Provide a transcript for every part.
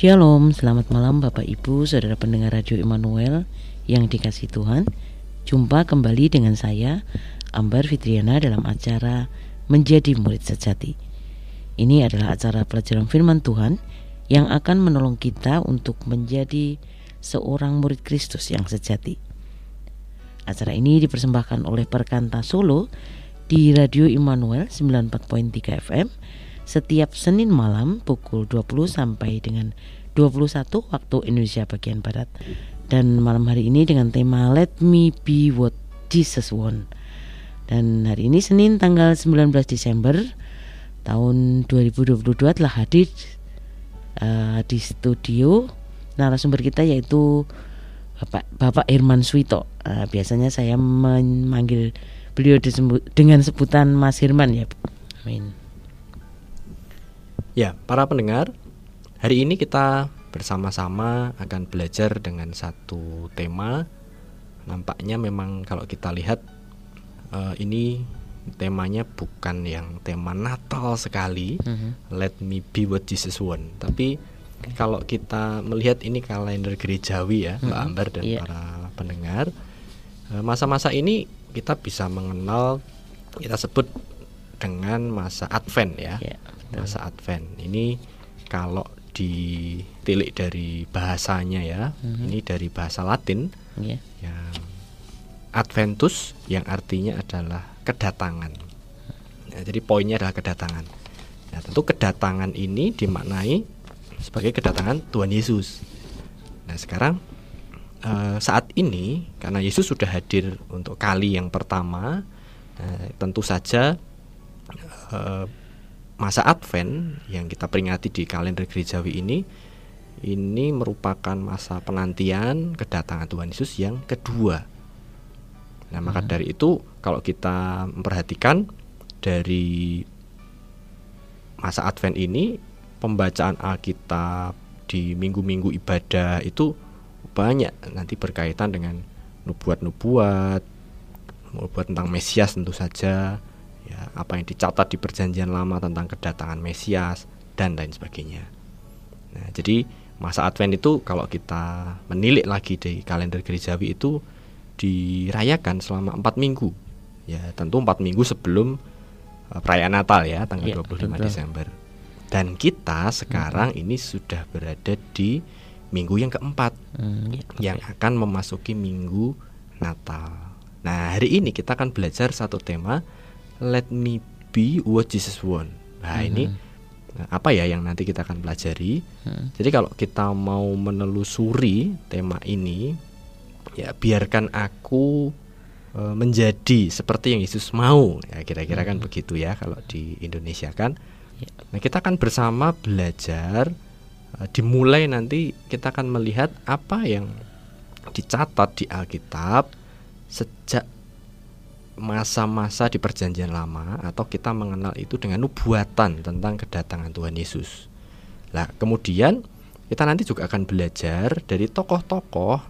Shalom, selamat malam Bapak Ibu, Saudara pendengar Radio Immanuel yang dikasih Tuhan. Jumpa kembali dengan saya, Ambar Fitriana dalam acara Menjadi Murid Sejati. Ini adalah acara pelajaran firman Tuhan yang akan menolong kita untuk menjadi seorang murid Kristus yang sejati. Acara ini dipersembahkan oleh Perkanta Solo di Radio Immanuel 94.3 FM setiap Senin malam pukul 20 sampai dengan 21 waktu Indonesia bagian Barat. Dan malam hari ini dengan tema Let Me Be What Jesus Want. Dan hari ini Senin tanggal 19 Desember tahun 2022 telah hadir uh, di studio narasumber kita yaitu Bapak Bapak Irman Suito. Uh, biasanya saya memanggil beliau dengan sebutan Mas Hirman ya. Amin. Ya, para pendengar, hari ini kita bersama-sama akan belajar dengan satu tema. Nampaknya memang kalau kita lihat uh, ini temanya bukan yang tema Natal sekali. Mm-hmm. -huh. Let me be what Jesus want. Tapi okay. kalau kita melihat ini kalender gerejawi ya, uh -huh. Mbak mm-hmm. Ambar dan yeah. para pendengar, eh, masa-masa ini kita bisa mengenal kita sebut dengan masa Advent ya. Yeah masa Advent. Ini kalau ditilik dari bahasanya ya, mm-hmm. ini dari bahasa Latin yeah. yang Adventus yang artinya adalah kedatangan. Nah, jadi poinnya adalah kedatangan. Nah, tentu kedatangan ini dimaknai sebagai kedatangan Tuhan Yesus. Nah, sekarang uh, saat ini karena Yesus sudah hadir untuk kali yang pertama, uh, tentu saja uh, masa Advent yang kita peringati di kalender gerejawi ini ini merupakan masa penantian kedatangan Tuhan Yesus yang kedua. Nah, maka hmm. dari itu kalau kita memperhatikan dari masa Advent ini pembacaan Alkitab di minggu-minggu ibadah itu banyak nanti berkaitan dengan nubuat-nubuat, nubuat tentang Mesias tentu saja, ya, apa yang dicatat di perjanjian lama tentang kedatangan Mesias dan lain sebagainya. Nah, jadi masa Advent itu kalau kita menilik lagi di kalender gerejawi itu dirayakan selama empat minggu. Ya, tentu empat minggu sebelum uh, perayaan Natal ya, tanggal ya, 25 betul. Desember. Dan kita sekarang hmm. ini sudah berada di minggu yang keempat, hmm, ya, yang akan memasuki minggu Natal. Nah, hari ini kita akan belajar satu tema let me be what Jesus want. Nah, hmm. ini apa ya yang nanti kita akan pelajari. Hmm. Jadi kalau kita mau menelusuri tema ini, ya biarkan aku e, menjadi seperti yang Yesus mau. Ya kira-kira kan hmm. kan begitu ya kalau di Indonesia kan. Ya. Nah, kita akan bersama belajar e, dimulai nanti kita akan melihat apa yang dicatat di Alkitab sejak masa-masa di perjanjian lama atau kita mengenal itu dengan nubuatan tentang kedatangan Tuhan Yesus. Nah, kemudian kita nanti juga akan belajar dari tokoh-tokoh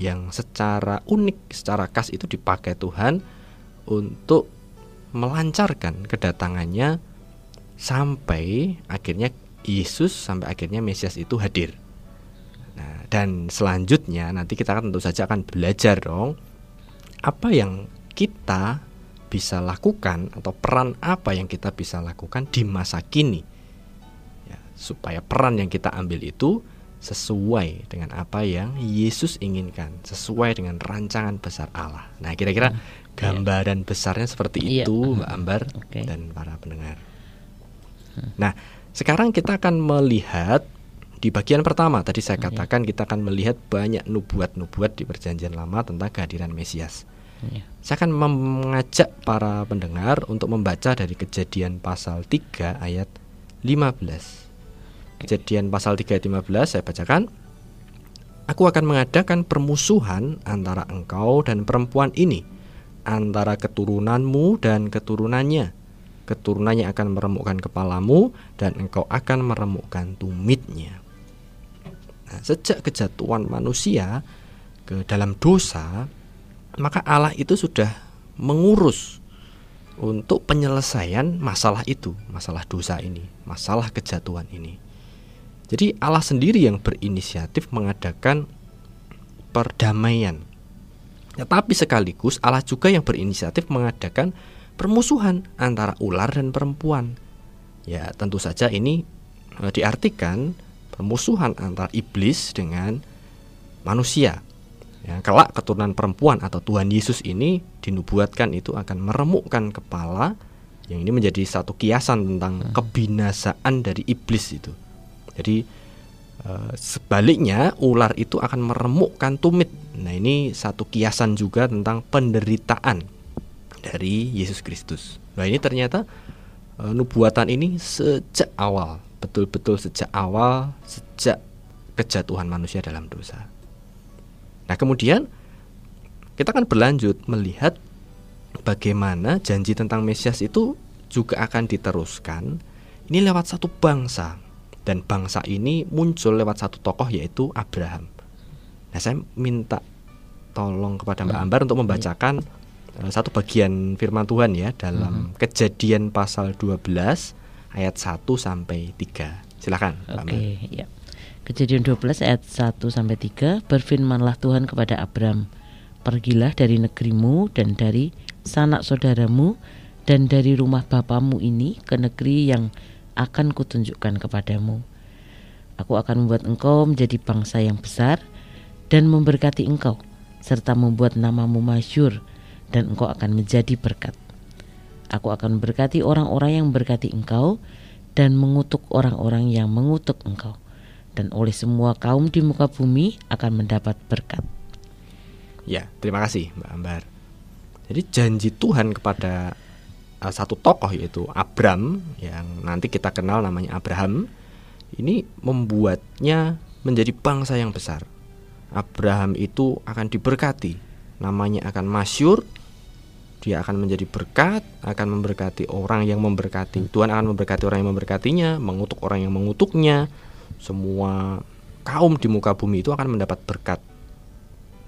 yang secara unik, secara khas itu dipakai Tuhan untuk melancarkan kedatangannya sampai akhirnya Yesus sampai akhirnya Mesias itu hadir. Nah, dan selanjutnya nanti kita akan tentu saja akan belajar dong apa yang kita bisa lakukan atau peran apa yang kita bisa lakukan di masa kini ya, supaya peran yang kita ambil itu sesuai dengan apa yang Yesus inginkan sesuai dengan rancangan besar Allah. Nah kira-kira hmm, gambaran iya. besarnya seperti iya. itu Mbak Ambar okay. dan para pendengar. Hmm. Nah sekarang kita akan melihat di bagian pertama tadi saya katakan kita akan melihat banyak nubuat-nubuat di perjanjian lama tentang kehadiran Mesias. Ya. Saya akan mengajak para pendengar untuk membaca dari kejadian pasal 3 ayat 15. Kejadian pasal 3 ayat 15 saya bacakan. Aku akan mengadakan permusuhan antara engkau dan perempuan ini, antara keturunanmu dan keturunannya. Keturunannya akan meremukkan kepalamu dan engkau akan meremukkan tumitnya. Nah, sejak kejatuhan manusia ke dalam dosa, maka Allah itu sudah mengurus untuk penyelesaian masalah itu, masalah dosa ini, masalah kejatuhan ini. Jadi Allah sendiri yang berinisiatif mengadakan perdamaian. Tetapi sekaligus Allah juga yang berinisiatif mengadakan permusuhan antara ular dan perempuan. Ya, tentu saja ini e, diartikan permusuhan antara iblis dengan manusia. Ya, kelak keturunan perempuan atau Tuhan Yesus ini dinubuatkan itu akan meremukkan kepala yang ini menjadi satu kiasan tentang hmm. kebinasaan dari iblis itu. Jadi e, sebaliknya ular itu akan meremukkan tumit. Nah, ini satu kiasan juga tentang penderitaan dari Yesus Kristus. Nah, ini ternyata e, nubuatan ini sejak awal, betul-betul sejak awal, sejak kejatuhan manusia dalam dosa. Nah, kemudian kita akan berlanjut melihat bagaimana janji tentang Mesias itu juga akan diteruskan ini lewat satu bangsa dan bangsa ini muncul lewat satu tokoh yaitu Abraham. Nah, saya minta tolong kepada Mbak hmm. Ambar untuk membacakan uh, satu bagian firman Tuhan ya dalam hmm. Kejadian pasal 12 ayat 1 sampai 3. Silakan, Oke, okay, ya. Kejadian 12 ayat 1 sampai 3 berfirmanlah Tuhan kepada Abram Pergilah dari negerimu dan dari sanak saudaramu dan dari rumah bapamu ini ke negeri yang akan kutunjukkan kepadamu. Aku akan membuat engkau menjadi bangsa yang besar dan memberkati engkau serta membuat namamu masyur dan engkau akan menjadi berkat. Aku akan memberkati orang-orang yang memberkati engkau dan mengutuk orang-orang yang mengutuk engkau dan oleh semua kaum di muka bumi akan mendapat berkat. Ya, terima kasih Mbak Ambar. Jadi janji Tuhan kepada uh, satu tokoh yaitu Abram yang nanti kita kenal namanya Abraham ini membuatnya menjadi bangsa yang besar. Abraham itu akan diberkati, namanya akan masyur, dia akan menjadi berkat, akan memberkati orang yang memberkati. Tuhan akan memberkati orang yang memberkatinya, mengutuk orang yang mengutuknya, semua kaum di muka bumi itu akan mendapat berkat.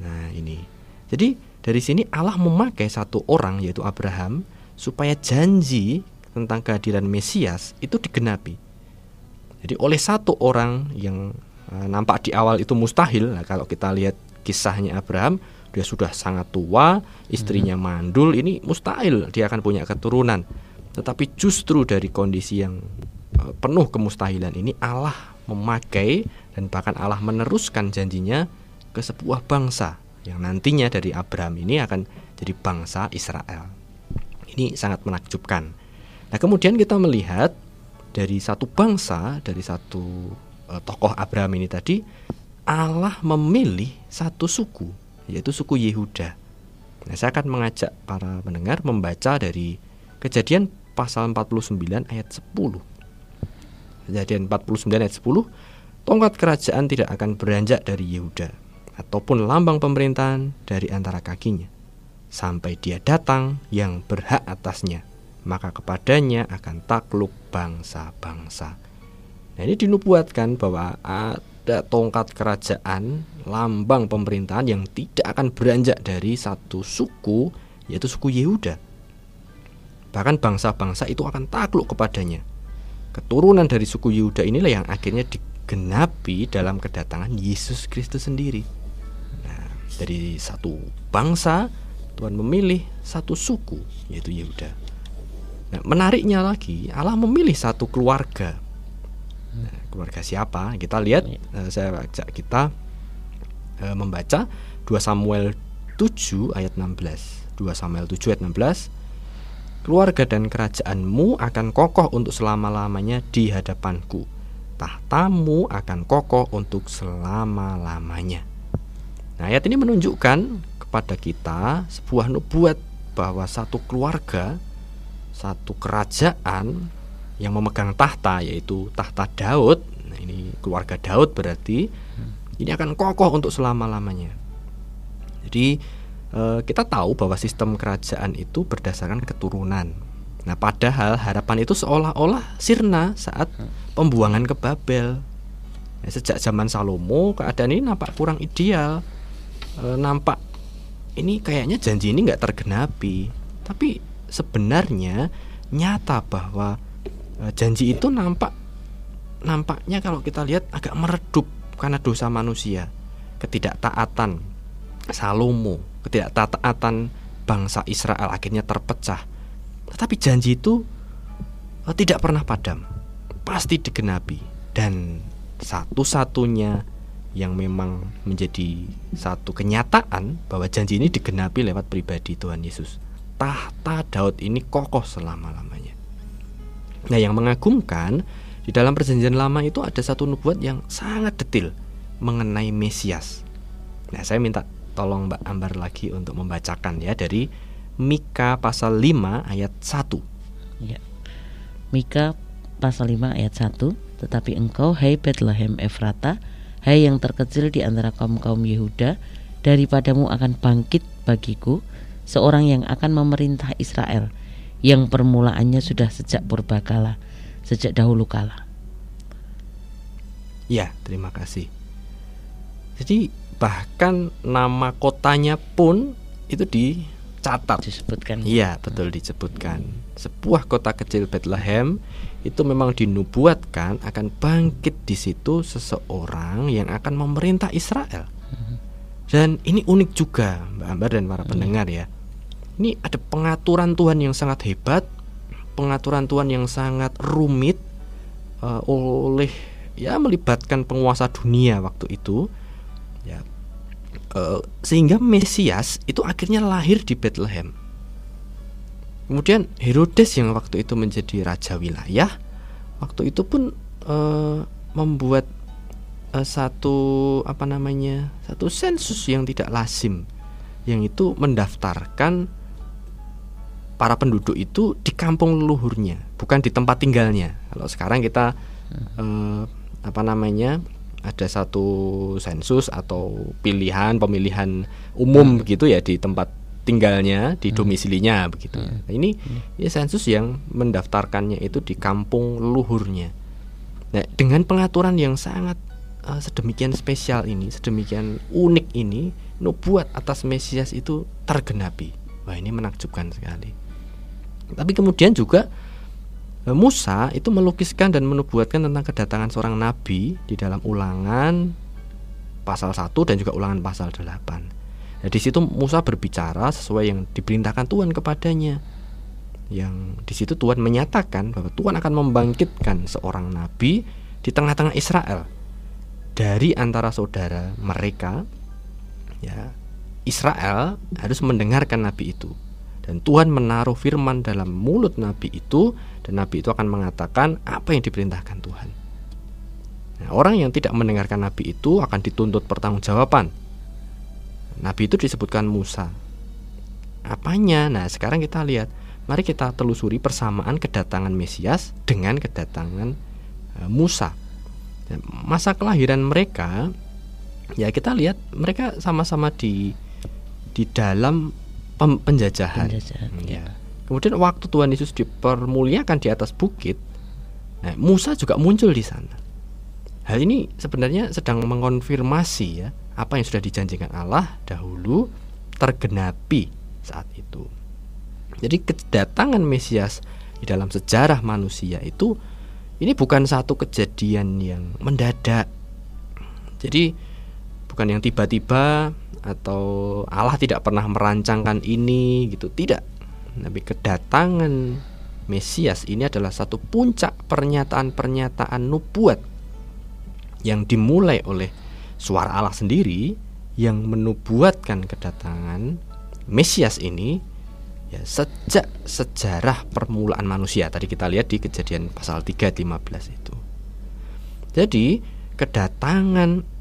Nah, ini. Jadi dari sini Allah memakai satu orang yaitu Abraham supaya janji tentang kehadiran Mesias itu digenapi. Jadi oleh satu orang yang uh, nampak di awal itu mustahil, nah, kalau kita lihat kisahnya Abraham, dia sudah sangat tua, istrinya hmm. mandul, ini mustahil dia akan punya keturunan. Tetapi justru dari kondisi yang uh, penuh kemustahilan ini Allah memakai dan bahkan Allah meneruskan janjinya ke sebuah bangsa yang nantinya dari Abraham ini akan jadi bangsa Israel. Ini sangat menakjubkan. Nah, kemudian kita melihat dari satu bangsa, dari satu uh, tokoh Abraham ini tadi, Allah memilih satu suku, yaitu suku Yehuda. Nah, saya akan mengajak para pendengar membaca dari Kejadian pasal 49 ayat 10. Kejadian 49 ayat 10 Tongkat kerajaan tidak akan beranjak dari Yehuda Ataupun lambang pemerintahan dari antara kakinya. Sampai dia datang yang berhak atasnya Maka kepadanya akan takluk bangsa-bangsa. Nah ini dinubuatkan bahwa ada tongkat kerajaan Lambang pemerintahan yang tidak akan beranjak dari satu suku Yaitu suku Yehuda. Bahkan bangsa-bangsa itu akan takluk kepadanya keturunan dari suku Yehuda inilah yang akhirnya digenapi dalam kedatangan Yesus Kristus sendiri. Nah, dari satu bangsa Tuhan memilih satu suku yaitu Yehuda. Nah, menariknya lagi Allah memilih satu keluarga. Nah, keluarga siapa? Kita lihat uh, saya ajak kita uh, membaca 2 Samuel 7 ayat 16. 2 Samuel 7 ayat 16 Keluarga dan kerajaanmu akan kokoh untuk selama-lamanya di hadapanku. Tahtamu akan kokoh untuk selama-lamanya. Nah, ayat ini menunjukkan kepada kita sebuah nubuat bahwa satu keluarga, satu kerajaan yang memegang tahta yaitu tahta Daud. Nah, ini keluarga Daud berarti ini akan kokoh untuk selama-lamanya. Jadi Eh, kita tahu bahwa sistem kerajaan itu berdasarkan keturunan. Nah, padahal harapan itu seolah-olah sirna saat pembuangan ke Babel. Ya, sejak zaman Salomo, keadaan ini nampak kurang ideal. E, nampak ini kayaknya janji ini nggak tergenapi. Tapi sebenarnya nyata bahwa e, janji itu nampak nampaknya kalau kita lihat agak meredup karena dosa manusia, ketidaktaatan Salomo, ketidaktaatan bangsa Israel akhirnya terpecah. Tetapi janji itu eh, tidak pernah padam, pasti digenapi dan satu-satunya yang memang menjadi satu kenyataan bahwa janji ini digenapi lewat pribadi Tuhan Yesus. Tahta Daud ini kokoh selama-lamanya. Nah, yang mengagumkan di dalam perjanjian lama itu ada satu nubuat yang sangat detail mengenai Mesias. Nah, saya minta tolong Mbak Ambar lagi untuk membacakan ya dari Mika pasal 5 ayat 1. Ya. Mika pasal 5 ayat 1, tetapi engkau hai Bethlehem Efrata Hai yang terkecil di antara kaum-kaum Yehuda, daripadamu akan bangkit bagiku seorang yang akan memerintah Israel, yang permulaannya sudah sejak purbakala, sejak dahulu kala. Ya, terima kasih. Jadi bahkan nama kotanya pun itu dicatat. Disebutkan. Iya, betul disebutkan. Sebuah kota kecil Bethlehem itu memang dinubuatkan akan bangkit di situ seseorang yang akan memerintah Israel. Dan ini unik juga, Mbak Ambar dan para pendengar ya. Ini ada pengaturan Tuhan yang sangat hebat, pengaturan Tuhan yang sangat rumit uh, oleh ya melibatkan penguasa dunia waktu itu. Ya. Uh, sehingga Mesias itu akhirnya lahir di Bethlehem Kemudian Herodes yang waktu itu menjadi raja wilayah, waktu itu pun e, membuat e, satu apa namanya satu sensus yang tidak lazim, yang itu mendaftarkan para penduduk itu di kampung leluhurnya, bukan di tempat tinggalnya. Kalau sekarang kita e, apa namanya ada satu sensus atau pilihan pemilihan umum gitu ya di tempat tinggalnya di hmm. domisilinya begitu. Hmm. Nah, ini hmm. ya sensus yang mendaftarkannya itu di kampung leluhurnya. Nah, dengan pengaturan yang sangat uh, sedemikian spesial ini, sedemikian unik ini, nubuat atas Mesias itu tergenapi. Wah, ini menakjubkan sekali. Tapi kemudian juga Musa itu melukiskan dan menubuatkan tentang kedatangan seorang nabi di dalam Ulangan pasal 1 dan juga Ulangan pasal 8. Nah, di situ Musa berbicara sesuai yang diperintahkan Tuhan kepadanya. Yang di situ Tuhan menyatakan bahwa Tuhan akan membangkitkan seorang nabi di tengah-tengah Israel dari antara saudara mereka. Ya, Israel harus mendengarkan nabi itu. Dan Tuhan menaruh firman dalam mulut nabi itu dan nabi itu akan mengatakan apa yang diperintahkan Tuhan. Nah, orang yang tidak mendengarkan nabi itu akan dituntut pertanggungjawaban Nabi itu disebutkan Musa. Apanya? Nah, sekarang kita lihat. Mari kita telusuri persamaan kedatangan Mesias dengan kedatangan e, Musa. Masa kelahiran mereka ya kita lihat mereka sama-sama di di dalam penjajahan. penjajahan ya. Kemudian waktu Tuhan Yesus dipermuliakan di atas bukit, nah, Musa juga muncul di sana. Hal ini sebenarnya sedang mengonfirmasi ya apa yang sudah dijanjikan Allah dahulu tergenapi saat itu. Jadi kedatangan Mesias di dalam sejarah manusia itu ini bukan satu kejadian yang mendadak. Jadi bukan yang tiba-tiba atau Allah tidak pernah merancangkan ini gitu, tidak. Tapi kedatangan Mesias ini adalah satu puncak pernyataan-pernyataan nubuat yang dimulai oleh suara Allah sendiri yang menubuatkan kedatangan Mesias ini ya sejak sejarah permulaan manusia. Tadi kita lihat di kejadian pasal 3 15 itu. Jadi, kedatangan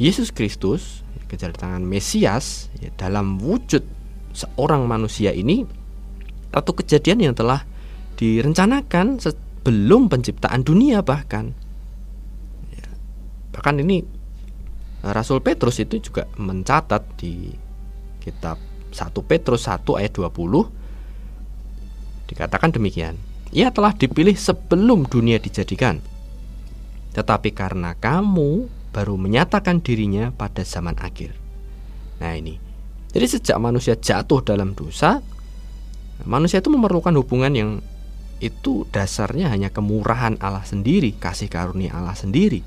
Yesus Kristus, kedatangan Mesias ya, dalam wujud seorang manusia ini satu kejadian yang telah direncanakan sebelum penciptaan dunia bahkan. Bahkan ini eh, Rasul Petrus itu juga mencatat di kitab 1 Petrus 1 ayat 20 dikatakan demikian ia telah dipilih sebelum dunia dijadikan. Tetapi karena kamu baru menyatakan dirinya pada zaman akhir nah ini jadi sejak manusia jatuh dalam dosa manusia itu memerlukan hubungan yang itu dasarnya hanya kemurahan Allah sendiri, kasih karunia Allah sendiri.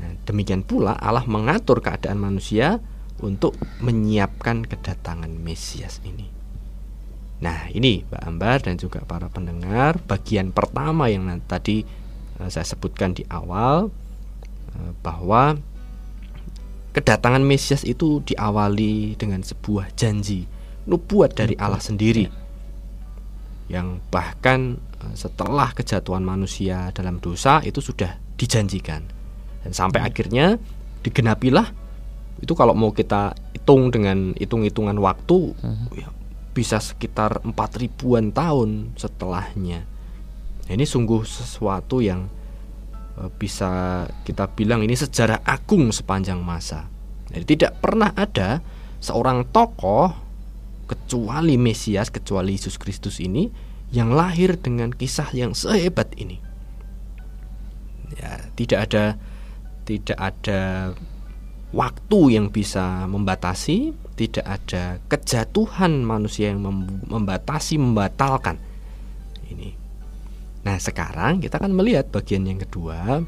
Nah, demikian pula Allah mengatur keadaan manusia untuk menyiapkan kedatangan Mesias ini. Nah, ini Mbak Ambar dan juga para pendengar, bagian pertama yang tadi uh, saya sebutkan di awal bahwa kedatangan Mesias itu diawali dengan sebuah janji nubuat dari Allah sendiri. Yang bahkan uh, setelah kejatuhan manusia dalam dosa itu sudah dijanjikan. Dan sampai akhirnya digenapilah itu kalau mau kita hitung dengan hitung-hitungan waktu ya, bisa sekitar empat ribuan tahun setelahnya. Nah, ini sungguh sesuatu yang bisa kita bilang ini sejarah agung sepanjang masa. Jadi tidak pernah ada seorang tokoh kecuali Mesias, kecuali Yesus Kristus ini yang lahir dengan kisah yang sehebat ini. Ya, tidak ada tidak ada waktu yang bisa membatasi, tidak ada kejatuhan manusia yang membatasi, membatalkan ini. Nah, sekarang kita akan melihat bagian yang kedua.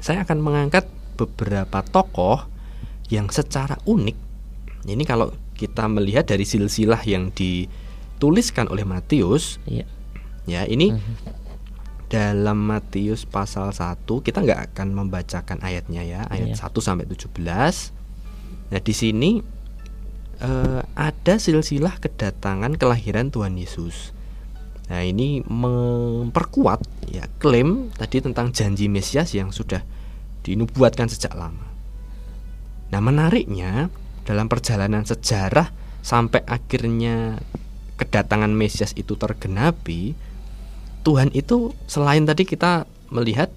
Saya akan mengangkat beberapa tokoh yang secara unik. Ini kalau kita melihat dari silsilah yang dituliskan oleh Matius, ya, ya ini mhm. dalam Matius pasal 1 kita nggak akan membacakan ayatnya ya ayat yeah. 1 sampai 17 nah di sini uh, ada silsilah kedatangan kelahiran Tuhan Yesus nah ini memperkuat ya klaim tadi tentang janji Mesias yang sudah dinubuatkan sejak lama nah menariknya dalam perjalanan sejarah sampai akhirnya kedatangan Mesias itu tergenapi Tuhan itu selain tadi kita melihat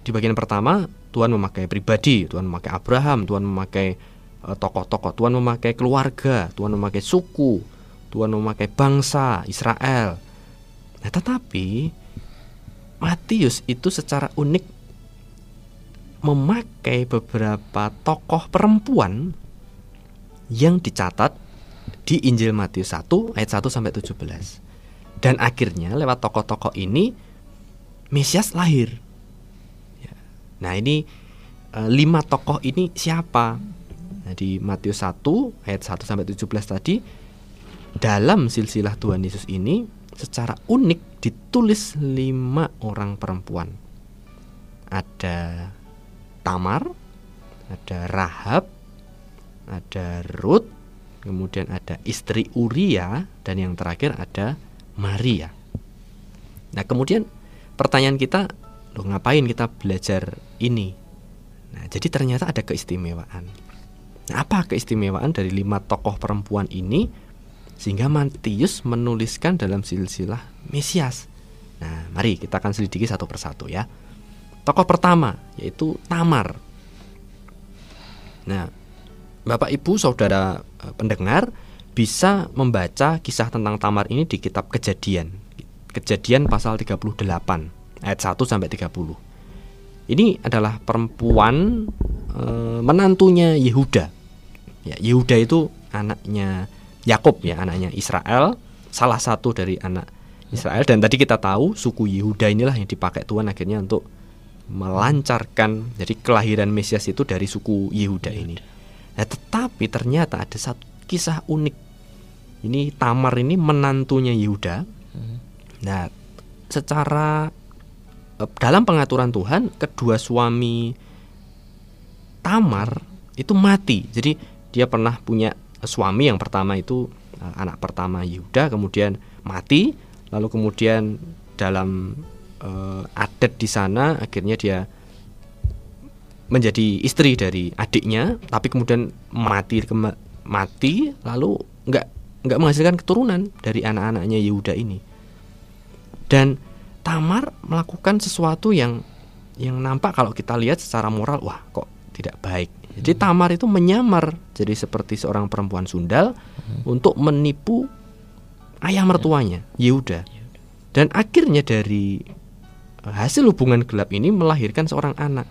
di bagian pertama Tuhan memakai pribadi, Tuhan memakai Abraham, Tuhan memakai eh, tokoh-tokoh, Tuhan memakai keluarga, Tuhan memakai suku, Tuhan memakai bangsa Israel. Nah, tetapi Matius itu secara unik memakai beberapa tokoh perempuan yang dicatat di Injil Matius 1 ayat 1 sampai 17. Dan akhirnya lewat tokoh-tokoh ini Mesias lahir. Ya. Nah ini e, lima tokoh ini siapa? Nah, di Matius 1 ayat 1 sampai 17 tadi dalam silsilah Tuhan Yesus ini secara unik ditulis lima orang perempuan. Ada Tamar, ada Rahab, ada Ruth, kemudian ada istri Uria dan yang terakhir ada Maria. Nah, kemudian pertanyaan kita, loh ngapain kita belajar ini? Nah, jadi ternyata ada keistimewaan. Nah, apa keistimewaan dari lima tokoh perempuan ini sehingga Matius menuliskan dalam silsilah Mesias? Nah, mari kita akan selidiki satu persatu ya. Tokoh pertama yaitu Tamar. Nah, Bapak Ibu Saudara eh, pendengar, bisa membaca kisah tentang Tamar ini di kitab Kejadian. Kejadian pasal 38 ayat 1 sampai 30. Ini adalah perempuan e, menantunya Yehuda. Ya, Yehuda itu anaknya Yakub ya, anaknya Israel, salah satu dari anak Israel dan tadi kita tahu suku Yehuda inilah yang dipakai Tuhan akhirnya untuk melancarkan jadi kelahiran Mesias itu dari suku Yehuda ini. Nah, tetapi ternyata ada satu kisah unik. Ini Tamar ini menantunya Yehuda. Nah, secara eh, dalam pengaturan Tuhan, kedua suami Tamar itu mati. Jadi dia pernah punya suami yang pertama itu eh, anak pertama Yehuda, kemudian mati, lalu kemudian dalam uh, adat di sana akhirnya dia menjadi istri dari adiknya, tapi kemudian mati mati lalu nggak nggak menghasilkan keturunan dari anak-anaknya Yehuda ini. Dan Tamar melakukan sesuatu yang yang nampak kalau kita lihat secara moral wah kok tidak baik. Jadi. Tamar itu menyamar jadi seperti seorang perempuan sundal hmm. untuk menipu ayah mertuanya Yehuda. Dan akhirnya dari eh, hasil hubungan gelap ini melahirkan seorang anak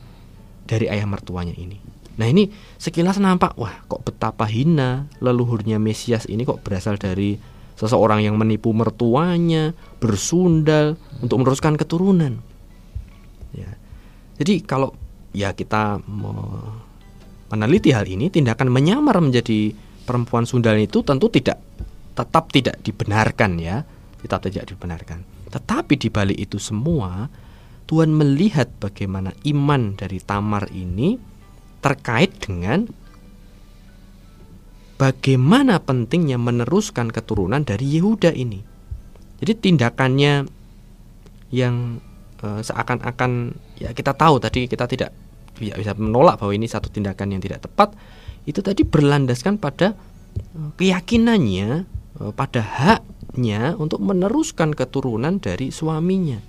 dari ayah mertuanya ini. Nah ini sekilas nampak wah kok betapa hina leluhurnya Mesias ini kok berasal dari seseorang yang menipu mertuanya, bersundal untuk meneruskan keturunan. Ya. Jadi kalau ya kita meneliti hal ini, tindakan menyamar menjadi perempuan sundal itu tentu tidak tetap tidak dibenarkan ya, tetap tidak dibenarkan. Tetapi di balik itu semua, Tuhan melihat bagaimana iman dari Tamar ini terkait dengan bagaimana pentingnya meneruskan keturunan dari Yehuda ini. Jadi tindakannya yang e, seakan-akan ya kita tahu tadi kita tidak bisa menolak bahwa ini satu tindakan yang tidak tepat itu tadi berlandaskan pada e, keyakinannya e, pada haknya untuk meneruskan keturunan dari suaminya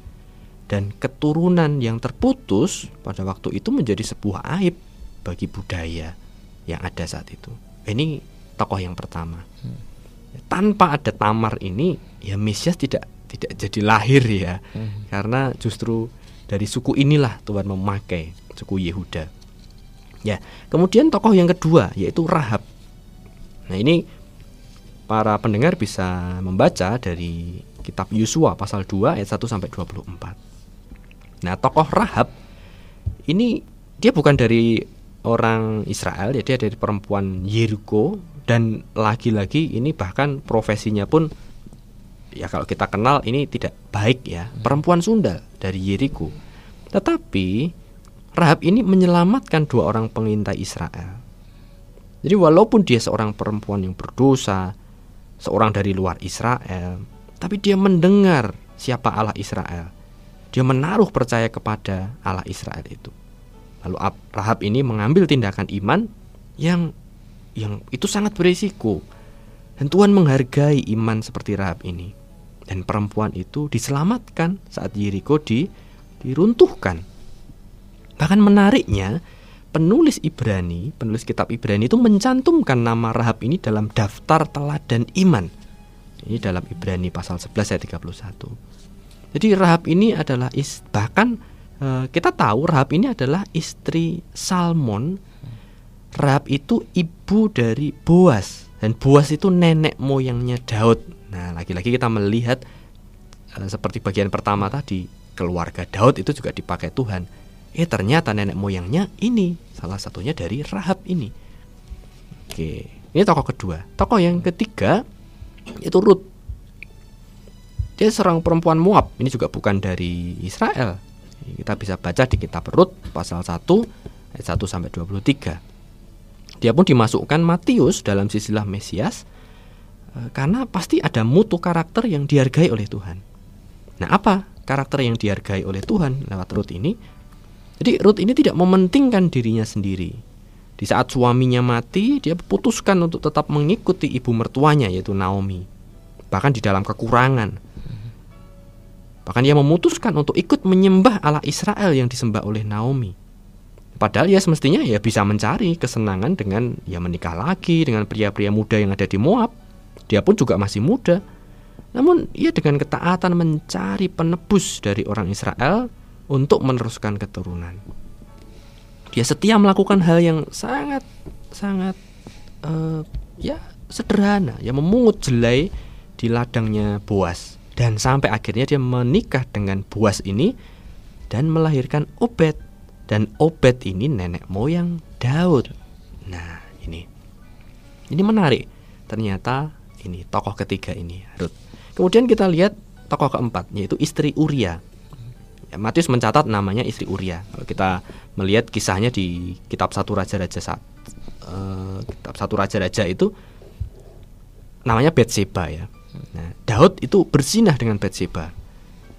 dan keturunan yang terputus pada waktu itu menjadi sebuah aib bagi budaya yang ada saat itu. Ini tokoh yang pertama. Hmm. Tanpa ada Tamar ini, ya Mesias tidak tidak jadi lahir ya, hmm. karena justru dari suku inilah Tuhan memakai suku Yehuda. Ya, kemudian tokoh yang kedua yaitu Rahab. Nah ini para pendengar bisa membaca dari kitab Yusua pasal 2 ayat 1 sampai 24. Nah, tokoh Rahab ini dia bukan dari orang Israel, ya dia dari perempuan Yeriko dan lagi-lagi ini bahkan profesinya pun ya kalau kita kenal ini tidak baik ya, perempuan Sunda dari Yeriko. Tetapi Rahab ini menyelamatkan dua orang pengintai Israel. Jadi walaupun dia seorang perempuan yang berdosa, seorang dari luar Israel, tapi dia mendengar siapa Allah Israel dia menaruh percaya kepada Allah Israel itu. Lalu Rahab ini mengambil tindakan iman yang yang itu sangat berisiko. Dan Tuhan menghargai iman seperti Rahab ini. Dan perempuan itu diselamatkan saat Yeriko di, diruntuhkan. Bahkan menariknya, penulis Ibrani, penulis kitab Ibrani itu mencantumkan nama Rahab ini dalam daftar teladan iman. Ini dalam Ibrani pasal 11 ayat 31. Jadi Rahab ini adalah is, bahkan e, kita tahu Rahab ini adalah istri Salmon. Rahab itu ibu dari Boas dan Boas itu nenek moyangnya Daud. Nah, lagi-lagi kita melihat e, seperti bagian pertama tadi, keluarga Daud itu juga dipakai Tuhan. Eh ternyata nenek moyangnya ini salah satunya dari Rahab ini. Oke, ini tokoh kedua. Tokoh yang ketiga itu Ruth. Dia seorang perempuan Moab. Ini juga bukan dari Israel. Kita bisa baca di kitab Rut pasal 1 ayat 1 sampai 23. Dia pun dimasukkan Matius dalam sisilah Mesias eh, karena pasti ada mutu karakter yang dihargai oleh Tuhan. Nah, apa karakter yang dihargai oleh Tuhan lewat Rut ini? Jadi Rut ini tidak mementingkan dirinya sendiri. Di saat suaminya mati, dia putuskan untuk tetap mengikuti ibu mertuanya yaitu Naomi. Bahkan di dalam kekurangan, Bahkan ia memutuskan untuk ikut menyembah Allah Israel yang disembah oleh Naomi. Padahal ia semestinya ya bisa mencari kesenangan dengan ya menikah lagi dengan pria-pria muda yang ada di Moab. Dia pun juga masih muda. Namun ia dengan ketaatan mencari penebus dari orang Israel untuk meneruskan keturunan. Dia setia melakukan hal yang sangat sangat uh, ya sederhana, ya memungut jelai di ladangnya Boas dan sampai akhirnya dia menikah dengan Buas ini dan melahirkan Obed dan Obed ini nenek moyang Daud. Nah, ini. Ini menarik. Ternyata ini tokoh ketiga ini Ruth. Kemudian kita lihat tokoh keempat yaitu istri Uria. Ya, Matius mencatat namanya istri Uria. Kalau kita melihat kisahnya di kitab satu raja-raja saat uh, kitab satu raja-raja itu namanya Betseba ya. Nah, Daud itu bersinah dengan Bathsheba.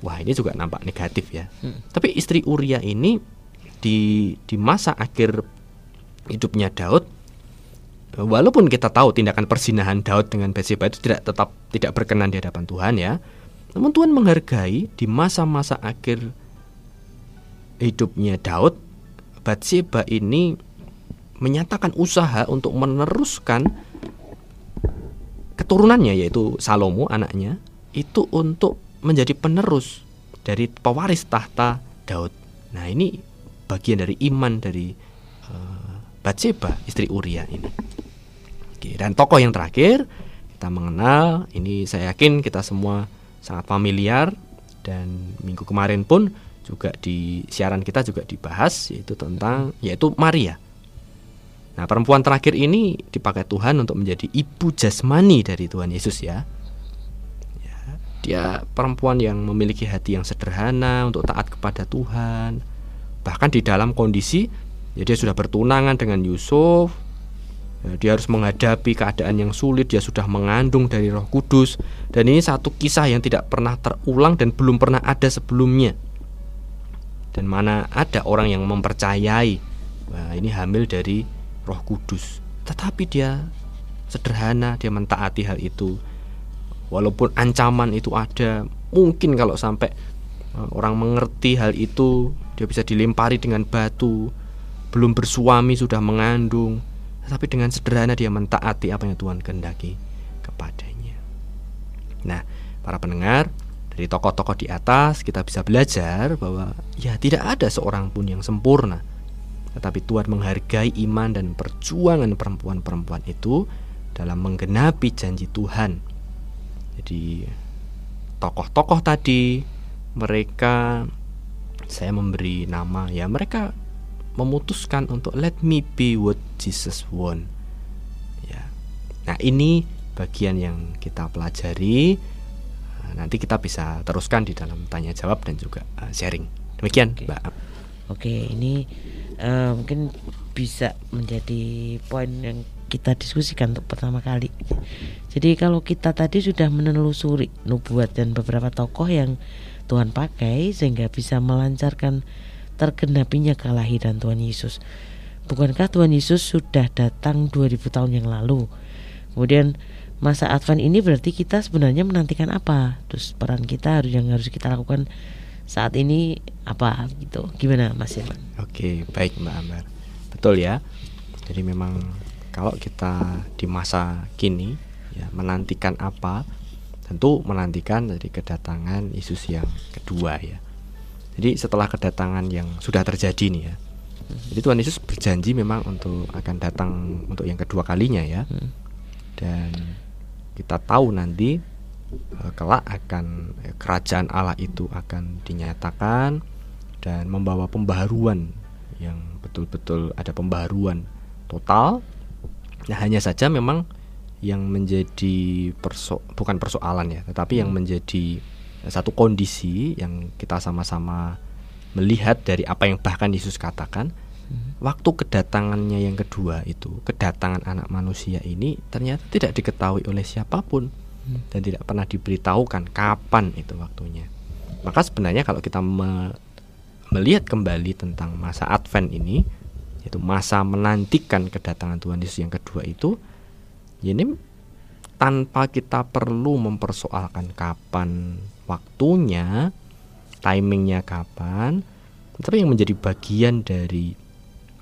Wah, ini juga nampak negatif ya. Hmm. Tapi istri Uria ini di di masa akhir hidupnya Daud walaupun kita tahu tindakan persinahan Daud dengan Bathsheba itu tidak tetap tidak berkenan di hadapan Tuhan ya. Namun Tuhan menghargai di masa-masa akhir hidupnya Daud Bathsheba ini menyatakan usaha untuk meneruskan keturunannya yaitu Salomo anaknya itu untuk menjadi penerus dari pewaris tahta Daud. Nah, ini bagian dari iman dari uh, Batseba istri Uria ini. Oke, dan tokoh yang terakhir kita mengenal. Ini saya yakin kita semua sangat familiar dan minggu kemarin pun juga di siaran kita juga dibahas yaitu tentang yaitu Maria. Nah, perempuan terakhir ini dipakai Tuhan untuk menjadi ibu jasmani dari Tuhan Yesus ya. ya. Dia perempuan yang memiliki hati yang sederhana untuk taat kepada Tuhan. Bahkan di dalam kondisi ya dia sudah bertunangan dengan Yusuf. Ya, dia harus menghadapi keadaan yang sulit, dia sudah mengandung dari Roh Kudus dan ini satu kisah yang tidak pernah terulang dan belum pernah ada sebelumnya. Dan mana ada orang yang mempercayai ini hamil dari Roh Kudus. Tetapi dia sederhana, dia mentaati hal itu. Walaupun ancaman itu ada, mungkin kalau sampai eh, orang mengerti hal itu, dia bisa dilempari dengan batu. Belum bersuami sudah mengandung, tetapi dengan sederhana dia mentaati apa yang Tuhan kehendaki kepadanya. Nah, para pendengar, dari tokoh-tokoh di atas kita bisa belajar bahwa ya tidak ada seorang pun yang sempurna tetapi Tuhan menghargai iman dan perjuangan perempuan-perempuan itu dalam menggenapi janji Tuhan. Jadi tokoh-tokoh tadi mereka saya memberi nama ya mereka memutuskan untuk let me be what Jesus want. Ya. Nah, ini bagian yang kita pelajari. Nanti kita bisa teruskan di dalam tanya jawab dan juga uh, sharing. Demikian, Oke. Mbak. Oke, ini eh, mungkin bisa menjadi poin yang kita diskusikan untuk pertama kali. Jadi kalau kita tadi sudah menelusuri nubuat dan beberapa tokoh yang Tuhan pakai sehingga bisa melancarkan tergenapinya kelahiran Tuhan Yesus. Bukankah Tuhan Yesus sudah datang 2000 tahun yang lalu? Kemudian masa Advent ini berarti kita sebenarnya menantikan apa? Terus peran kita harus yang harus kita lakukan saat ini apa gitu? Gimana Mas Irman? Oke, baik Mbak Ambar. Betul ya. Jadi memang kalau kita di masa kini ya menantikan apa? Tentu menantikan dari kedatangan Yesus yang kedua ya. Jadi setelah kedatangan yang sudah terjadi nih ya. Jadi Tuhan Yesus berjanji memang untuk akan datang untuk yang kedua kalinya ya. Hmm. Dan kita tahu nanti eh, kelak akan eh, kerajaan Allah itu akan dinyatakan dan membawa pembaharuan yang betul-betul ada pembaharuan total. Nah, hanya saja memang yang menjadi perso bukan persoalan ya, tetapi yang menjadi satu kondisi yang kita sama-sama melihat dari apa yang bahkan Yesus katakan waktu kedatangannya yang kedua itu kedatangan anak manusia ini ternyata tidak diketahui oleh siapa pun dan tidak pernah diberitahukan kapan itu waktunya. Maka sebenarnya kalau kita me- melihat kembali tentang masa Advent ini yaitu masa menantikan kedatangan Tuhan Yesus yang kedua itu ini tanpa kita perlu mempersoalkan kapan waktunya, timingnya kapan, tapi yang menjadi bagian dari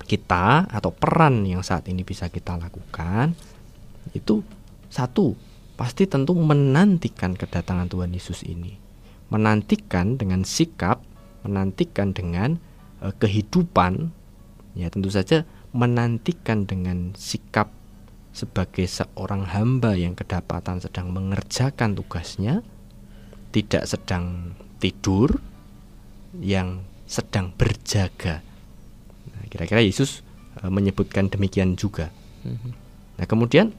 kita atau peran yang saat ini bisa kita lakukan itu satu pasti tentu menantikan kedatangan Tuhan Yesus ini, menantikan dengan sikap, menantikan dengan eh, kehidupan, ya tentu saja menantikan dengan sikap sebagai seorang hamba yang kedapatan sedang mengerjakan tugasnya, tidak sedang tidur, yang sedang berjaga. Kira-kira Yesus e, menyebutkan demikian juga. Nah, kemudian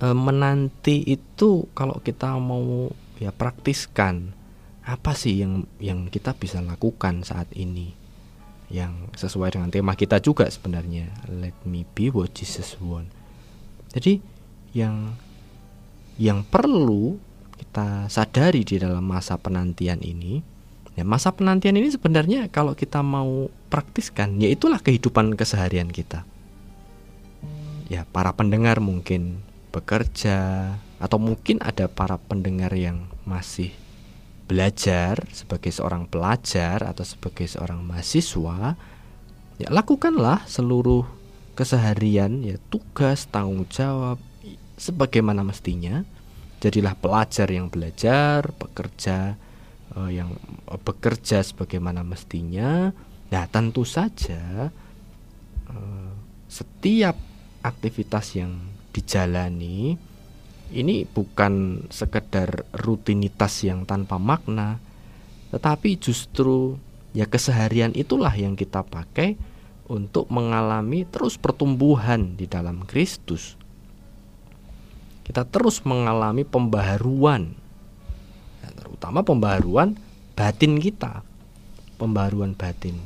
e, menanti itu kalau kita mau ya praktiskan apa sih yang yang kita bisa lakukan saat ini? Yang sesuai dengan tema kita juga sebenarnya let me be what Jesus want. Jadi yang yang perlu kita sadari di dalam masa penantian ini, ya masa penantian ini sebenarnya kalau kita mau praktiskan, ya itulah kehidupan keseharian kita. Ya para pendengar mungkin bekerja atau mungkin ada para pendengar yang masih belajar sebagai seorang pelajar atau sebagai seorang mahasiswa, ya lakukanlah seluruh keseharian ya tugas tanggung jawab sebagaimana mestinya jadilah pelajar yang belajar pekerja eh, yang eh, bekerja sebagaimana mestinya nah tentu saja eh, setiap aktivitas yang dijalani ini bukan sekedar rutinitas yang tanpa makna, tetapi justru ya keseharian itulah yang kita pakai untuk mengalami terus pertumbuhan di dalam Kristus. Kita terus mengalami pembaharuan, terutama pembaharuan batin kita, pembaharuan batin,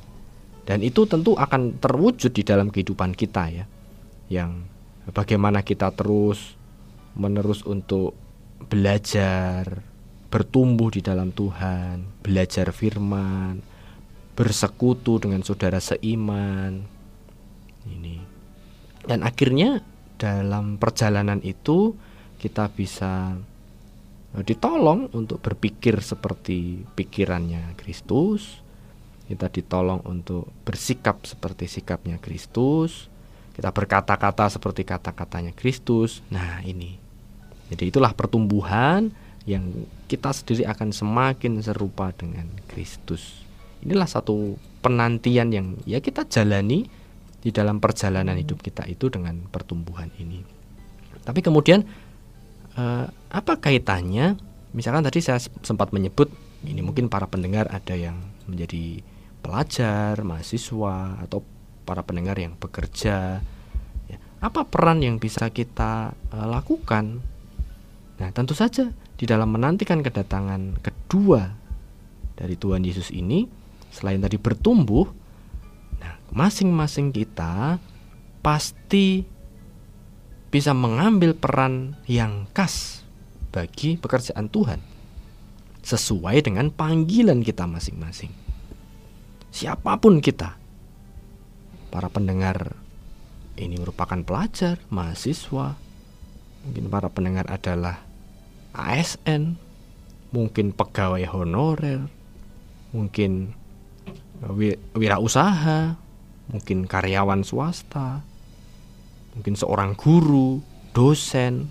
dan itu tentu akan terwujud di dalam kehidupan kita ya, yang bagaimana kita terus menerus untuk belajar, bertumbuh di dalam Tuhan, belajar firman, bersekutu dengan saudara seiman. Ini. Dan akhirnya dalam perjalanan itu kita bisa ditolong untuk berpikir seperti pikirannya Kristus. Kita ditolong untuk bersikap seperti sikapnya Kristus. Kita berkata-kata seperti kata-katanya Kristus. Nah, ini. Jadi itulah pertumbuhan yang kita sendiri akan semakin serupa dengan Kristus inilah satu penantian yang ya kita jalani di dalam perjalanan hidup kita itu dengan pertumbuhan ini. Tapi kemudian eh, apa kaitannya? Misalkan tadi saya sempat menyebut ini mungkin para pendengar ada yang menjadi pelajar, mahasiswa atau para pendengar yang bekerja. Ya, apa peran yang bisa kita eh, lakukan? Nah, tentu saja di dalam menantikan kedatangan kedua dari Tuhan Yesus ini selain tadi bertumbuh, nah masing-masing kita pasti bisa mengambil peran yang khas bagi pekerjaan Tuhan sesuai dengan panggilan kita masing-masing. Siapa pun kita, para pendengar ini merupakan pelajar, mahasiswa, mungkin para pendengar adalah ASN, mungkin pegawai honorer, mungkin wirausaha, mungkin karyawan swasta, mungkin seorang guru, dosen,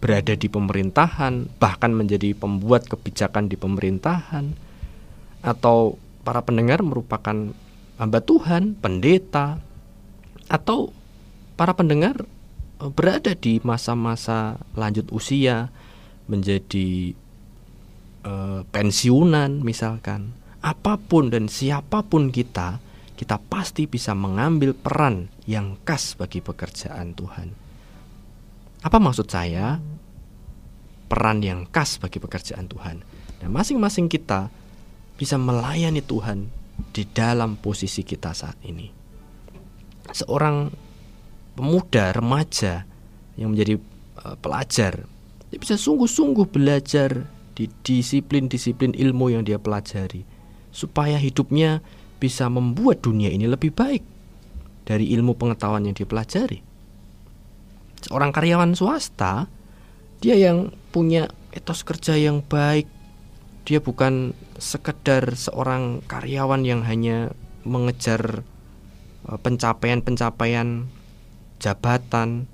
berada di pemerintahan, bahkan menjadi pembuat kebijakan di pemerintahan, atau para pendengar merupakan hamba Tuhan, pendeta, atau para pendengar e, berada di masa-masa lanjut usia menjadi uh, pensiunan misalkan. Apa pun dan siapa pun kita, kita pasti bisa mengambil peran yang khas bagi pekerjaan Tuhan. Apa maksud saya? Peran yang khas bagi pekerjaan Tuhan. Dan masing-masing kita bisa melayani Tuhan di dalam posisi kita saat ini. Seorang pemuda, remaja yang menjadi uh, pelajar, dia bisa sungguh-sungguh belajar di disiplin-disiplin ilmu yang dia pelajari supaya hidupnya bisa membuat dunia ini lebih baik dari ilmu pengetahuan yang dipelajari. Seorang karyawan swasta, dia yang punya etos kerja yang baik, dia bukan sekedar seorang karyawan yang hanya mengejar eh, pencapaian-pencapaian jabatan,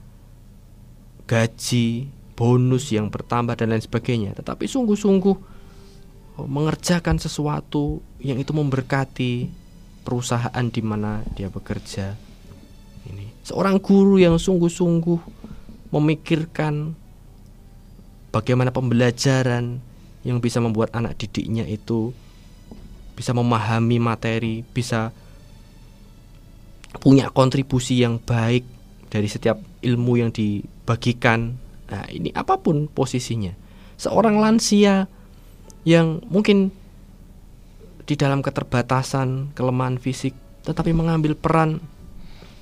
gaji, bonus yang bertambah dan lain sebagainya, tetapi sungguh-sungguh mengerjakan sesuatu yang itu memberkati perusahaan di mana dia bekerja. Seorang guru yang sungguh-sungguh memikirkan bagaimana pembelajaran yang bisa membuat anak didiknya itu bisa memahami materi, bisa punya kontribusi yang baik dari setiap ilmu yang dibagikan. Nah, ini apa pun posisinya. Seorang lansia yang mungkin di dalam keterbatasan, kelemahan fisik, tetapi mengambil peran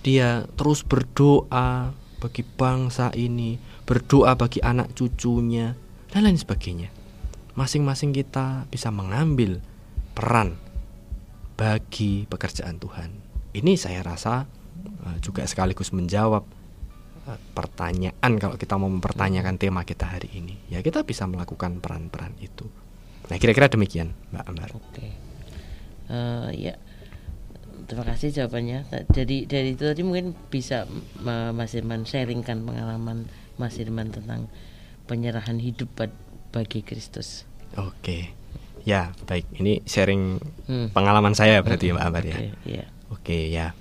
dia terus berdoa bagi bangsa ini, berdoa bagi anak cucunya, dan lain sebagainya. Masing-masing kita bisa mengambil peran bagi pekerjaan Tuhan. Ini saya rasa eh, juga sekaligus menjawab eh, pertanyaan kalau kita mau mempertanyakan tema kita hari ini. Ya kita bisa melakukan peran-peran itu. Nah kira-kira demikian Mbak Ambar. Oke. Uh, ya terima kasih jawabannya. Jadi dari itu tadi mungkin bisa Mas Irman sharingkan pengalaman Mas Irman tentang penyerahan hidup bagi Kristus. Oke. Ya, baik. Ini sharing hmm. pengalaman saya berarti hmm. Mbak Ambar ya. yeah. Oke, ya.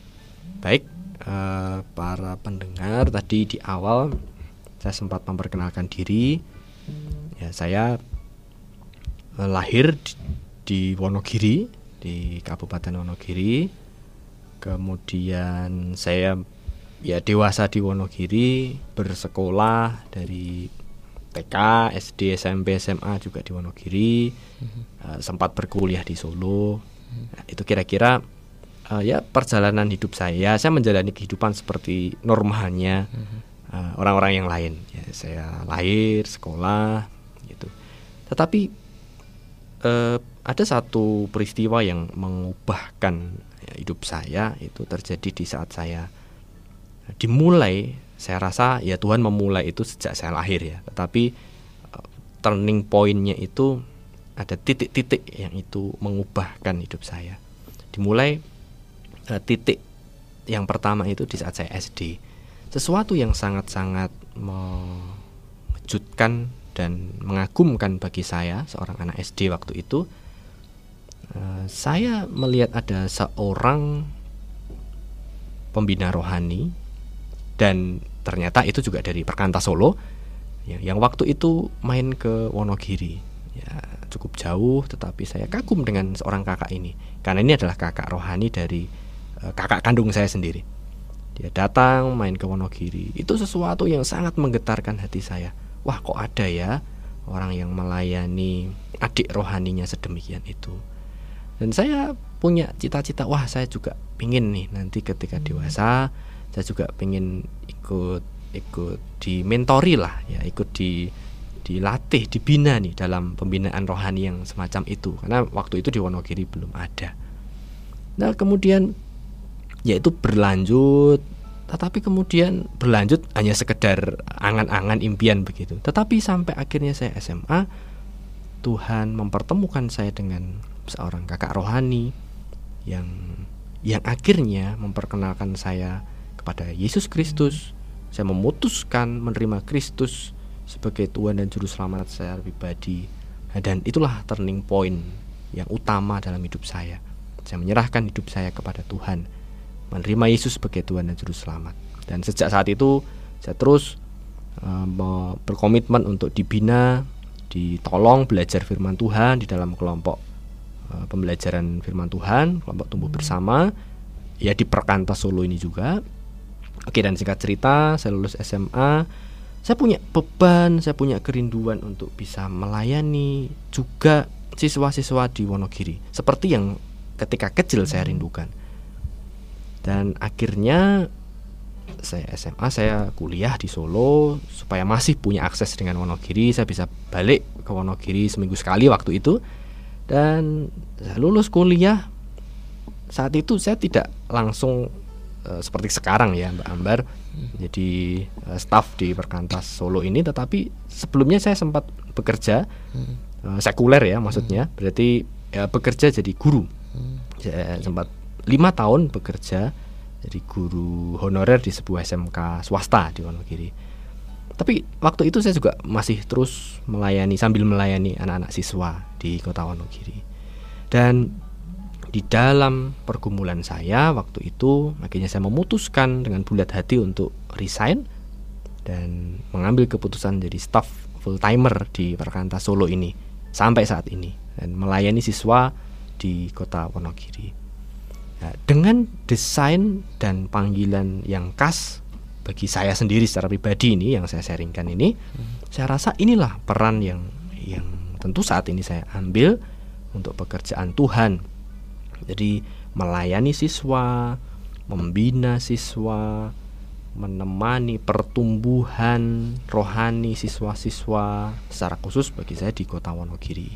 Baik, uh, para pendengar tadi di awal saya sempat memperkenalkan diri. Ya, saya eh, lahir di, di Wonogiri, di Kabupaten Wonogiri. Kemudian saya ya dewasa di Wonogiri, bersekolah dari TK, SD, SMP, SMA juga di Wonogiri. Uh, sempat berkuliah di Solo. Nah, itu kira-kira uh, ya perjalanan hidup saya. Saya menjalani kehidupan seperti normalnya uh, orang-orang yang lain. Ya, saya lahir, sekolah, gitu. Tetapi uh, ada satu peristiwa yang mengubahkan ya, hidup saya itu terjadi di saat saya dimulai. Saya rasa ya Tuhan memulai itu sejak saya lahir ya. Tetapi uh, turning pointnya itu ada titik-titik yang itu mengubahkan hidup saya. Dimulai uh, titik yang pertama itu di saat saya SD sesuatu yang sangat-sangat mengejutkan dan mengagumkan bagi saya seorang anak SD waktu itu uh, saya melihat ada seorang pembina rohani dan ternyata itu juga dari Perkanta Solo yang, yang waktu itu main ke Wonogiri ya cukup jauh tetapi saya kagum dengan seorang kakak ini karena ini adalah kakak rohani dari uh, kakak kandung saya sendiri dia datang main ke Wonogiri. Itu sesuatu yang sangat menggetarkan hati saya. Wah, kok ada ya orang yang melayani adik rohaninya sedemikian itu. Dan saya punya cita-cita, wah saya juga pingin nih nanti ketika dewasa, saya juga pingin ikut ikut di mentori lah, ya ikut di dilatih, dibina nih dalam pembinaan rohani yang semacam itu. Karena waktu itu di Wonogiri belum ada. Nah kemudian yaitu berlanjut tetapi kemudian berlanjut hanya sekedar angan-angan impian begitu tetapi sampai akhirnya saya SMA Tuhan mempertemukan saya dengan seorang kakak rohani yang yang akhirnya memperkenalkan saya kepada Yesus Kristus. Saya memutuskan menerima Kristus sebagai Tuhan dan Juru Selamat saya pribadi. Dan itulah turning point yang utama dalam hidup saya. Saya menyerahkan hidup saya kepada Tuhan menerima Yesus sebagai Tuhan dan Juru Selamat. Dan sejak saat itu saya terus uh, berkomitmen untuk dibina, ditolong belajar firman Tuhan di dalam kelompok uh, pembelajaran firman Tuhan, kelompok tumbuh bersama, ya di Perkantas Solo ini juga. Oke dan singkat cerita, saya lulus SMA, saya punya beban, saya punya kerinduan untuk bisa melayani juga siswa-siswa di Wonogiri, seperti yang ketika kecil saya rindukan. Dan akhirnya saya SMA saya kuliah di Solo supaya masih punya akses dengan Wonogiri. Saya bisa balik ke Wonogiri seminggu sekali waktu itu dan lulus kuliah. Saat itu saya tidak langsung uh, seperti sekarang ya Mbak Ambar jadi uh, staff di Perkantas Solo ini. Tetapi sebelumnya saya sempat bekerja uh, sekuler ya maksudnya. Berarti ya, bekerja jadi guru. Saya sempat lima tahun bekerja jadi guru honorer di sebuah SMK swasta di Wonogiri. Tapi waktu itu saya juga masih terus melayani sambil melayani anak-anak siswa di kota Wonogiri. Dan di dalam pergumulan saya waktu itu akhirnya saya memutuskan dengan bulat hati untuk resign dan mengambil keputusan jadi staff full timer di Perkantas Solo ini sampai saat ini dan melayani siswa di kota Wonogiri. Nah, dengan desain dan panggilan yang khas bagi saya sendiri secara pribadi ini yang saya sharingkan ini, hmm. saya rasa inilah peran yang yang tentu saat ini saya ambil untuk pekerjaan Tuhan. Jadi melayani siswa, membina siswa, menemani pertumbuhan rohani siswa-siswa secara khusus bagi saya di Kota Wonogiri.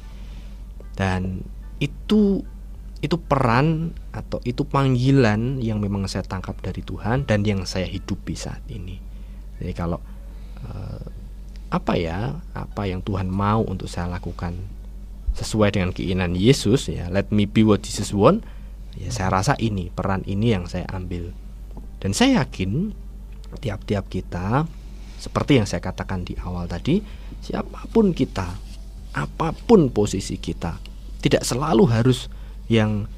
Dan itu itu peran atau itu panggilan yang memang saya tangkap dari Tuhan dan yang saya hidupi saat ini. Jadi kalau uh, apa ya, apa yang Tuhan mau untuk saya lakukan sesuai dengan keinginan Yesus ya, let me be what Jesus want. Ya saya rasa ini peran ini yang saya ambil. Dan saya yakin tiap-tiap kita seperti yang saya katakan di awal tadi, siapa pun kita, apa pun posisi kita, tidak selalu harus yang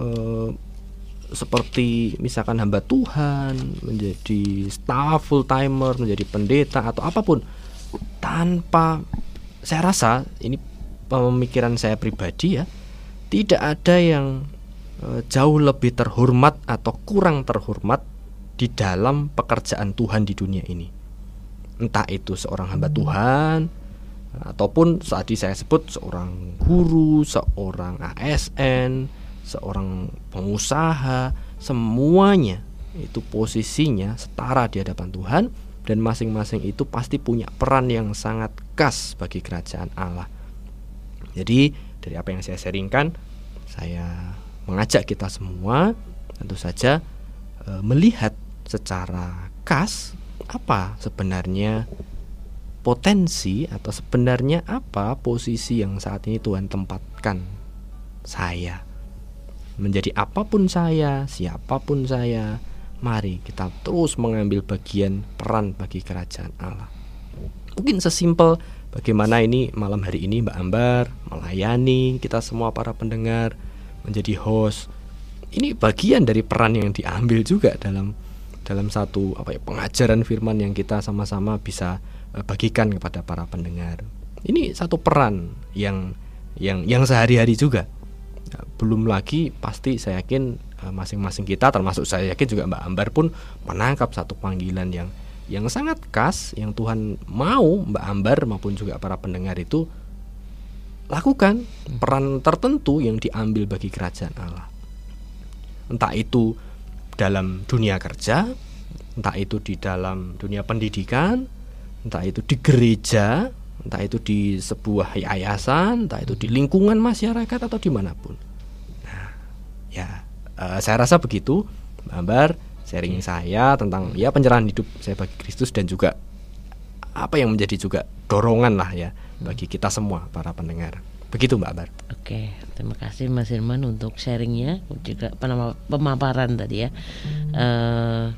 uh, seperti misalkan hamba Tuhan, menjadi staff full timer, menjadi pendeta atau apa pun tanpa saya rasa ini pemikiran saya pribadi ya, tidak ada yang e, jauh lebih terhormat atau kurang terhormat di dalam pekerjaan Tuhan di dunia ini. Entah itu seorang hamba Tuhan ataupun ini saya sebut seorang guru, seorang ASN, seorang pengusaha, semuanya itu posisinya setara di hadapan Tuhan dan masing-masing itu pasti punya peran yang sangat khas bagi kerajaan Allah. Jadi dari apa yang saya sharingkan, saya mengajak kita semua tentu saja e, melihat secara khas apa sebenarnya potensi atau sebenarnya apa posisi yang saat ini Tuhan tempatkan saya menjadi apa pun saya, siapa pun saya, mari kita terus mengambil bagian peran bagi kerajaan Allah. Mungkin sesimpel bagaimana ini malam hari ini Mbak Ambar melayani kita semua para pendengar menjadi host. Ini bagian dari peran yang diambil juga dalam dalam satu apa ya pengajaran firman yang kita sama-sama bisa bagikan kepada para pendengar. Ini satu peran yang yang yang sehari-hari juga belum lagi pasti saya yakin eh, masing-masing kita termasuk saya yakin juga Mbak Ambar pun menangkap satu panggilan yang yang sangat khas yang Tuhan mau Mbak Ambar maupun juga para pendengar itu lakukan peran tertentu yang diambil bagi kerajaan Allah. Entah itu dalam dunia kerja, entah itu di dalam dunia pendidikan, entah itu di gereja, entah itu di sebuah yayasan, entah itu di lingkungan masyarakat atau di mana pun. Nah, ya uh, saya rasa begitu, Mbak sharing saya tentang ya penyerahan hidup saya bagi Kristus dan juga apa yang menjadi juga dorongan lah ya bagi kita semua para pendengar. Begitu Mbak Bar. Oke, terima kasih Mas Irman untuk sharingnya juga pemaparan tadi ya uh,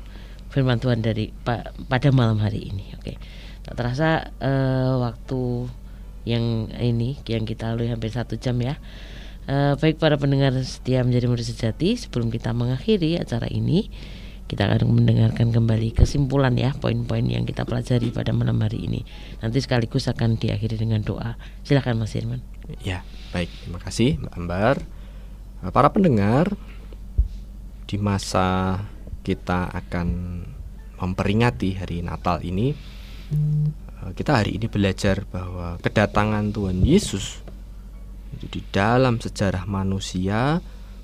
firman Tuhan dari pa, pada malam hari ini. Oke tak terasa uh, waktu yang ini yang kita lalui hampir satu jam ya. Uh, baik para pendengar setia menjadi murid sejati sebelum kita mengakhiri acara ini kita akan mendengarkan kembali kesimpulan ya poin-poin yang kita pelajari pada malam hari ini. Nanti sekaligus akan diakhiri dengan doa. Silakan Mas Irman. Ya baik. Terima kasih Mbak Ambar. Eh, para pendengar di masa kita akan memperingati hari Natal ini kita hari ini belajar bahwa kedatangan Tuhan Yesus itu di dalam sejarah manusia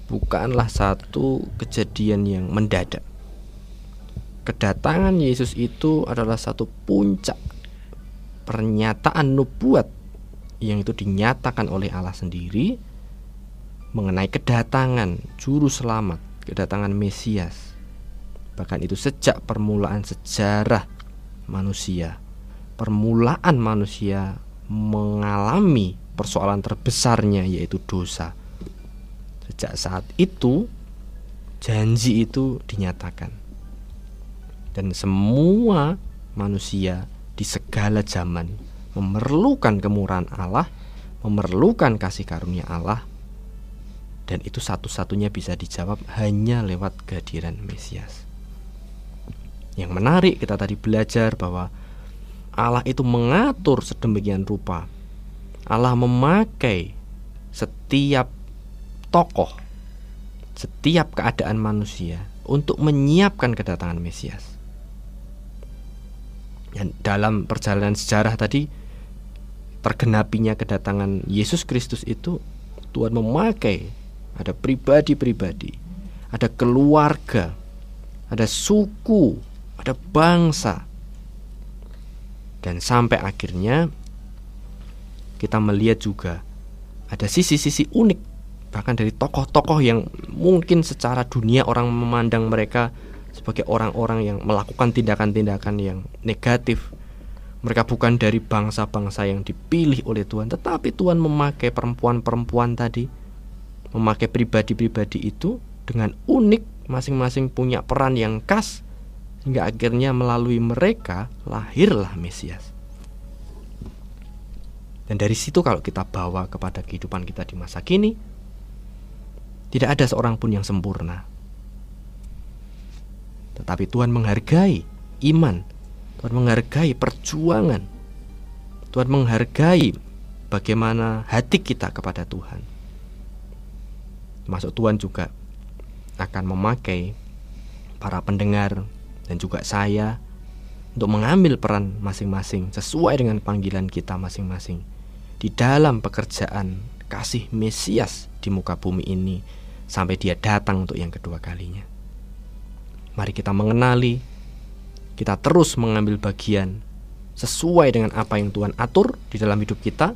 bukanlah satu kejadian yang mendadak. Kedatangan Yesus itu adalah satu puncak pernyataan nubuat yang itu dinyatakan oleh Allah sendiri mengenai kedatangan juru selamat, kedatangan Mesias. Bahkan itu sejak permulaan sejarah manusia. Permulaan manusia mengalami persoalan terbesarnya yaitu dosa. Sejak saat itu janji itu dinyatakan. Dan semua manusia di segala zaman memerlukan kemurahan Allah, memerlukan kasih karunia Allah dan itu satu-satunya bisa dijawab hanya lewat kehadiran Mesias. Yang menarik kita tadi belajar bahwa Allah itu mengatur sedemikian rupa. Allah memakai setiap tokoh, setiap keadaan manusia untuk menyiapkan kedatangan Mesias. Dan dalam perjalanan sejarah tadi tergenapinya kedatangan Yesus Kristus itu Tuhan memakai ada pribadi-pribadi, ada keluarga, ada suku, ada bangsa. Dan sampai akhirnya kita melihat juga ada sisi-sisi unik bahkan dari tokoh-tokoh yang mungkin secara dunia orang memandang mereka sebagai orang-orang yang melakukan tindakan-tindakan yang negatif. Mereka bukan dari bangsa-bangsa yang dipilih oleh Tuhan, tetapi Tuhan memakai perempuan-perempuan tadi, memakai pribadi-pribadi itu dengan unik, masing-masing punya peran yang khas hingga akhirnya melalui mereka lahirlah Mesias. Dan dari situ kalau kita bawa kepada kehidupan kita di masa kini, tidak ada seorang pun yang sempurna. tetapi Tuhan menghargai iman, Tuhan menghargai perjuangan, Tuhan menghargai bagaimana hati kita kepada Tuhan. Masuk Tuhan juga akan memakai para pendengar dan juga saya untuk mengambil peran masing-masing sesuai dengan panggilan kita masing-masing di dalam pekerjaan kasih Mesias di muka bumi ini sampai dia datang untuk yang kedua kalinya. Mari kita mengenali, kita terus mengambil bagian sesuai dengan apa yang Tuhan atur di dalam hidup kita,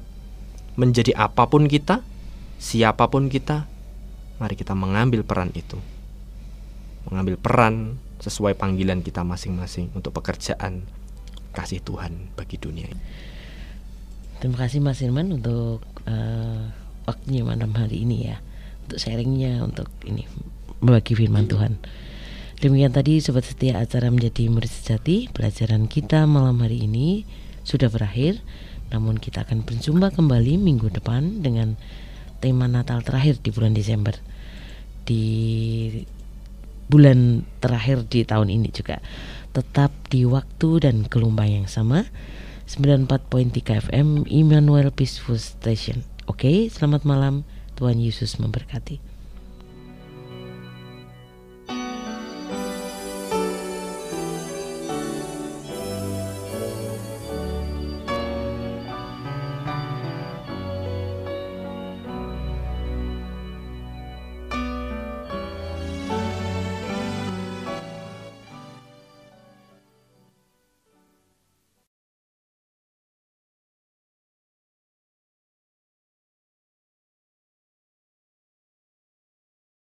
menjadi apa pun kita, siapa pun kita, mari kita mengambil peran itu. Mengambil peran sesuai panggilan kita masing-masing untuk pekerjaan kasih Tuhan bagi dunia. Terima kasih Mas Irman untuk uh, waktunya malam hari ini ya, untuk sharingnya, untuk ini membagi firman Tuhan. Demikian tadi Sobat Setia acara menjadi murid sejati Pelajaran kita malam hari ini sudah berakhir Namun kita akan berjumpa kembali minggu depan Dengan tema Natal terakhir di bulan Desember Di bulan terakhir di tahun ini juga. Tetap di waktu dan gelombang yang sama. 94.3 FM Emmanuel Peaceful Station. Oke, selamat malam. Tuhan Yesus memberkati